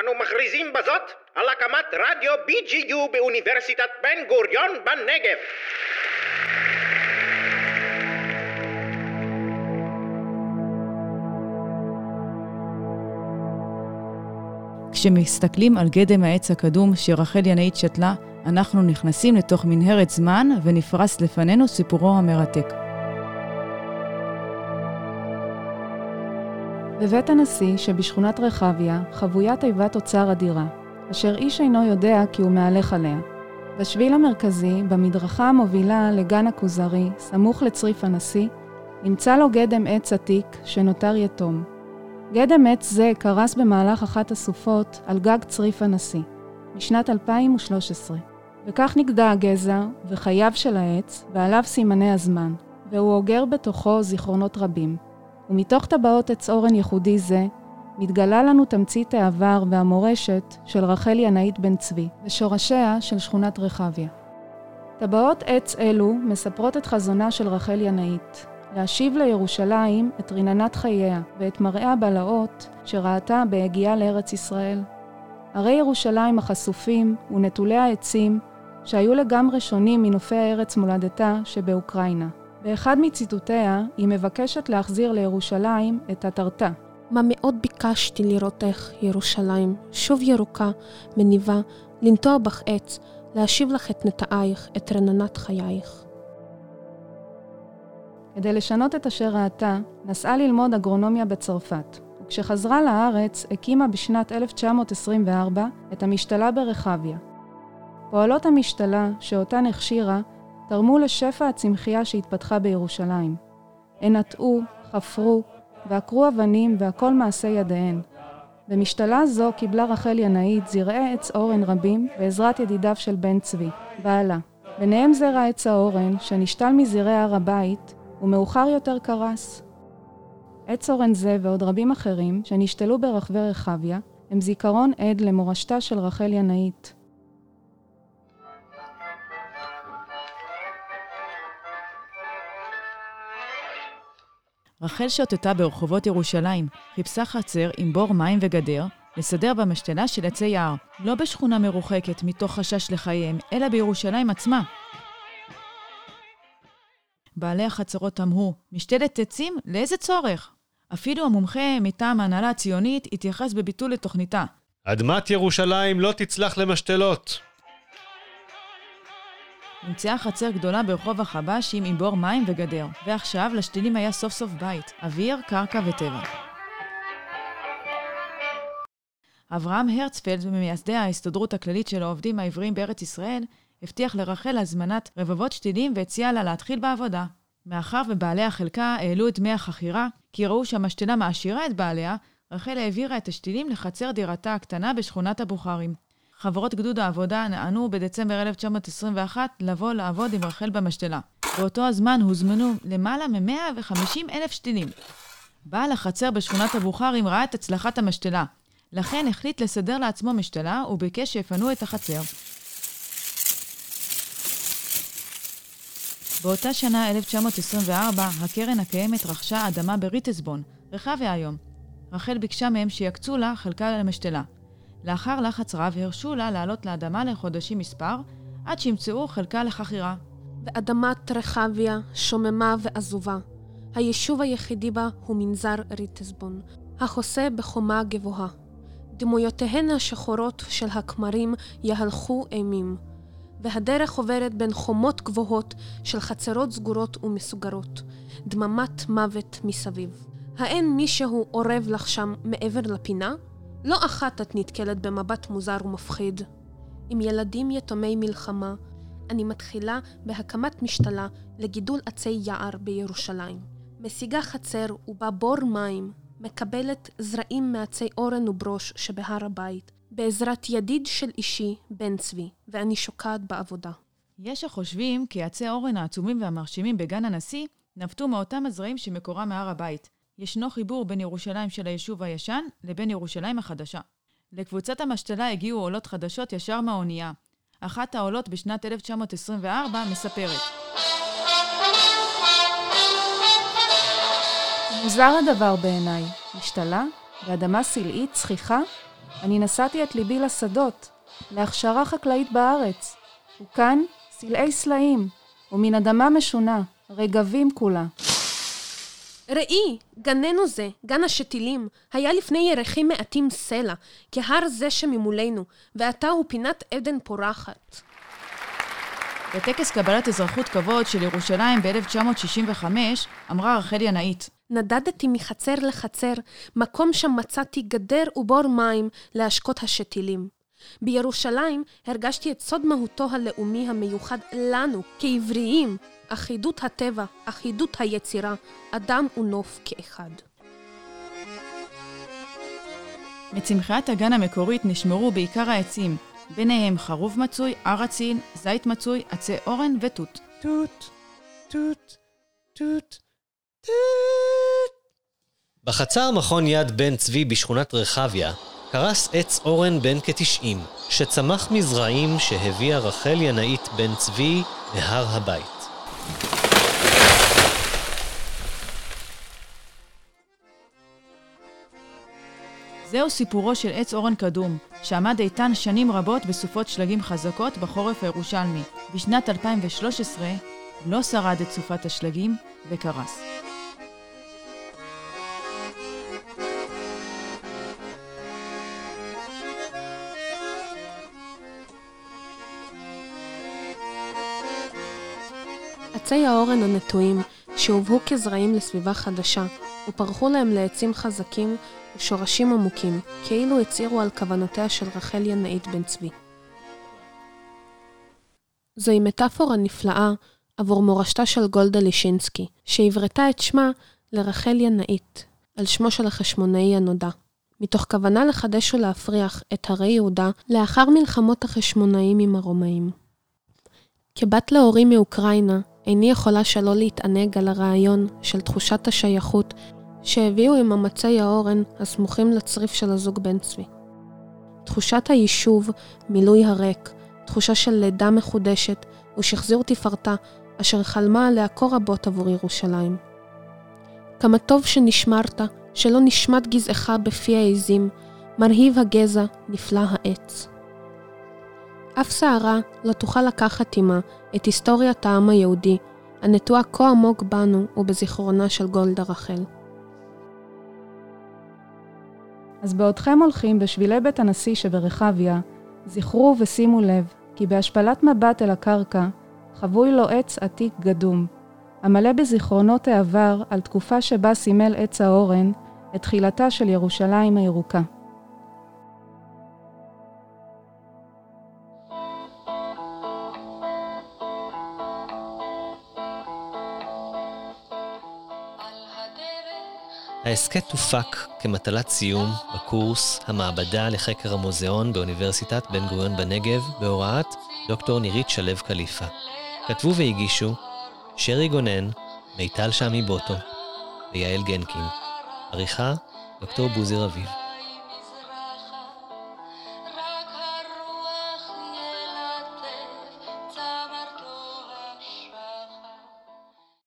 אנו מכריזים בזאת על הקמת רדיו BGU באוניברסיטת בן גוריון בנגב. כשמסתכלים על גדם העץ הקדום שרחל ינאית שתלה, אנחנו נכנסים לתוך מנהרת זמן ונפרס לפנינו סיפורו המרתק. בבית הנשיא שבשכונת רחביה חבויה תיבת אוצר אדירה, אשר איש אינו יודע כי הוא מהלך עליה. בשביל המרכזי, במדרכה המובילה לגן הכוזרי, סמוך לצריף הנשיא, נמצא לו גדם עץ עתיק שנותר יתום. גדם עץ זה קרס במהלך אחת הסופות על גג צריף הנשיא, משנת 2013. וכך נגדע הגזע וחייו של העץ, ועליו סימני הזמן, והוא אוגר בתוכו זיכרונות רבים. ומתוך טבעות עץ אורן ייחודי זה, מתגלה לנו תמצית העבר והמורשת של רחל ינאית בן צבי, ושורשיה של שכונת רחביה. טבעות עץ אלו מספרות את חזונה של רחל ינאית, להשיב לירושלים את רננת חייה ואת מראה הבלהות שראתה בהגיעה לארץ ישראל. הרי ירושלים החשופים ונטולי העצים שהיו לגמרי שונים מנופי הארץ מולדתה שבאוקראינה. באחד מציטוטיה היא מבקשת להחזיר לירושלים את התרתה. מה מאוד ביקשתי לראותך, ירושלים, שוב ירוקה, מניבה, לנטוע בך עץ, להשיב לך את נטעייך, את רננת חייך. כדי לשנות את אשר ראתה, נסעה ללמוד אגרונומיה בצרפת, וכשחזרה לארץ, הקימה בשנת 1924 את המשתלה ברחביה. פועלות המשתלה, שאותן הכשירה, תרמו לשפע הצמחייה שהתפתחה בירושלים. הן נטעו, חפרו, ועקרו אבנים והכל מעשה ידיהן. במשתלה זו קיבלה רחל ינאית זרעי עץ אורן רבים בעזרת ידידיו של בן צבי, בעלה. ביניהם זרע עץ האורן, שנשתל מזרעי הר הבית, ומאוחר יותר קרס. עץ אורן זה ועוד רבים אחרים, שנשתלו ברחבי רחביה, הם זיכרון עד למורשתה של רחל ינאית. רחל שוטטה ברחובות ירושלים, חיפשה חצר עם בור מים וגדר, לסדר במשתלה של עצי יער, לא בשכונה מרוחקת מתוך חשש לחייהם, אלא בירושלים עצמה. בעלי החצרות תמהו, משתלת עצים? לאיזה צורך? אפילו המומחה מטעם ההנהלה הציונית התייחס בביטול לתוכניתה. אדמת ירושלים לא תצלח למשתלות. נמצאה חצר גדולה ברחוב החבשים עם בור מים וגדר, ועכשיו לשתילים היה סוף סוף בית, אוויר, קרקע וטבע. אברהם הרצפלד, ממייסדי ההסתדרות הכללית של העובדים העבריים בארץ ישראל, הבטיח לרחל הזמנת רבבות שתילים והציע לה להתחיל בעבודה. מאחר ובעלי החלקה העלו את דמי החכירה, כי ראו שהמשתלה מעשירה את בעליה, רחל העבירה את השתילים לחצר דירתה הקטנה בשכונת הבוכרים. חברות גדוד העבודה נענו בדצמבר 1921 לבוא לעבוד עם רחל במשתלה. באותו הזמן הוזמנו למעלה מ-150 אלף שתילים. בעל החצר בשכונת הבוכרים ראה את הצלחת המשתלה. לכן החליט לסדר לעצמו משתלה וביקש שיפנו את החצר. באותה שנה, 1924, הקרן הקיימת רכשה אדמה בריטסבון, רחביה היום. רחל ביקשה מהם שיקצו לה חלקה למשתלה. לאחר לחץ רב הרשו לה לעלות לאדמה לחודשים מספר, עד שימצאו חלקה לחכירה. ואדמת רחביה שוממה ועזובה. היישוב היחידי בה הוא מנזר ריטסבון, החוסה בחומה גבוהה. דמויותיהן השחורות של הכמרים יהלכו אימים. והדרך עוברת בין חומות גבוהות של חצרות סגורות ומסוגרות, דממת מוות מסביב. האין מישהו אורב לך שם מעבר לפינה? לא אחת את נתקלת במבט מוזר ומפחיד. עם ילדים יתומי מלחמה, אני מתחילה בהקמת משתלה לגידול עצי יער בירושלים. משיגה חצר ובה בור מים, מקבלת זרעים מעצי אורן וברוש שבהר הבית, בעזרת ידיד של אישי, בן צבי, ואני שוקעת בעבודה. יש החושבים כי עצי אורן העצומים והמרשימים בגן הנשיא נבטו מאותם הזרעים שמקורם מהר הבית. ישנו חיבור בין ירושלים של היישוב הישן לבין ירושלים החדשה. לקבוצת המשתלה הגיעו עולות חדשות ישר מהאונייה. אחת העולות בשנת 1924 מספרת. מוזר הדבר בעיניי. משתלה? באדמה סלעית, צחיחה? אני נשאתי את ליבי לשדות, להכשרה חקלאית בארץ. וכאן סלעי סלעים, ומן אדמה משונה, רגבים כולה. ראי, גננו זה, גן השתילים, היה לפני ירחים מעטים סלע, כהר זה שממולנו, ועתה הוא פינת עדן פורחת. בטקס קבלת אזרחות כבוד של ירושלים ב-1965, אמרה רחל ינאית, נדדתי מחצר לחצר, מקום שם מצאתי גדר ובור מים להשקות השתילים. בירושלים הרגשתי את סוד מהותו הלאומי המיוחד לנו, כעבריים, אחידות הטבע, אחידות היצירה, אדם ונוף כאחד. מצמחיית הגן המקורית נשמרו בעיקר העצים, ביניהם חרוב מצוי, ארצין, זית מצוי, עצי אורן ותות. תות, תות, תות, תות. בחצר מכון יד בן צבי בשכונת רחביה קרס עץ אורן בן כתשעים, שצמח מזרעים שהביאה רחל ינאית בן צבי מהר הבית. זהו סיפורו של עץ אורן קדום, שעמד איתן שנים רבות בסופות שלגים חזקות בחורף הירושלמי. בשנת 2013 לא שרד את סופת השלגים וקרס. עצי האורן הנטועים, שהובאו כזרעים לסביבה חדשה, ופרחו להם לעצים חזקים ושורשים עמוקים, כאילו הצהירו על כוונותיה של רחל ינאית בן צבי. זוהי מטאפורה נפלאה עבור מורשתה של גולדה לישינסקי, שהברתה את שמה לרחל ינאית, על שמו של החשמונאי הנודע. מתוך כוונה לחדש ולהפריח את הרי יהודה לאחר מלחמות החשמונאים עם הרומאים. כבת להורים מאוקראינה, איני יכולה שלא להתענג על הרעיון של תחושת השייכות שהביאו עם אמצי האורן הסמוכים לצריף של הזוג בן צבי. תחושת היישוב, מילוי הריק, תחושה של לידה מחודשת ושחזור תפארתה, אשר חלמה עליה כה רבות עבור ירושלים. כמה טוב שנשמרת, שלא נשמט גזעך בפי העזים, מרהיב הגזע, נפלא העץ. אף שערה לא תוכל לקחת עמה את היסטוריית העם היהודי, הנטועה כה עמוק בנו ובזיכרונה של גולדה רחל. אז בעודכם הולכים בשבילי בית הנשיא שברחביה, זכרו ושימו לב, כי בהשפלת מבט אל הקרקע, חבוי לו עץ עתיק גדום, המלא בזיכרונות העבר על תקופה שבה סימל עץ האורן את תחילתה של ירושלים הירוקה. ההסכת הופק כמטלת סיום בקורס המעבדה לחקר המוזיאון באוניברסיטת בן גוריון בנגב בהוראת דוקטור נירית שלו קליפה. כתבו והגישו שרי גונן, מיטל שמי בוטו ויעל גנקין. עריכה דוקטור בוזי רביב.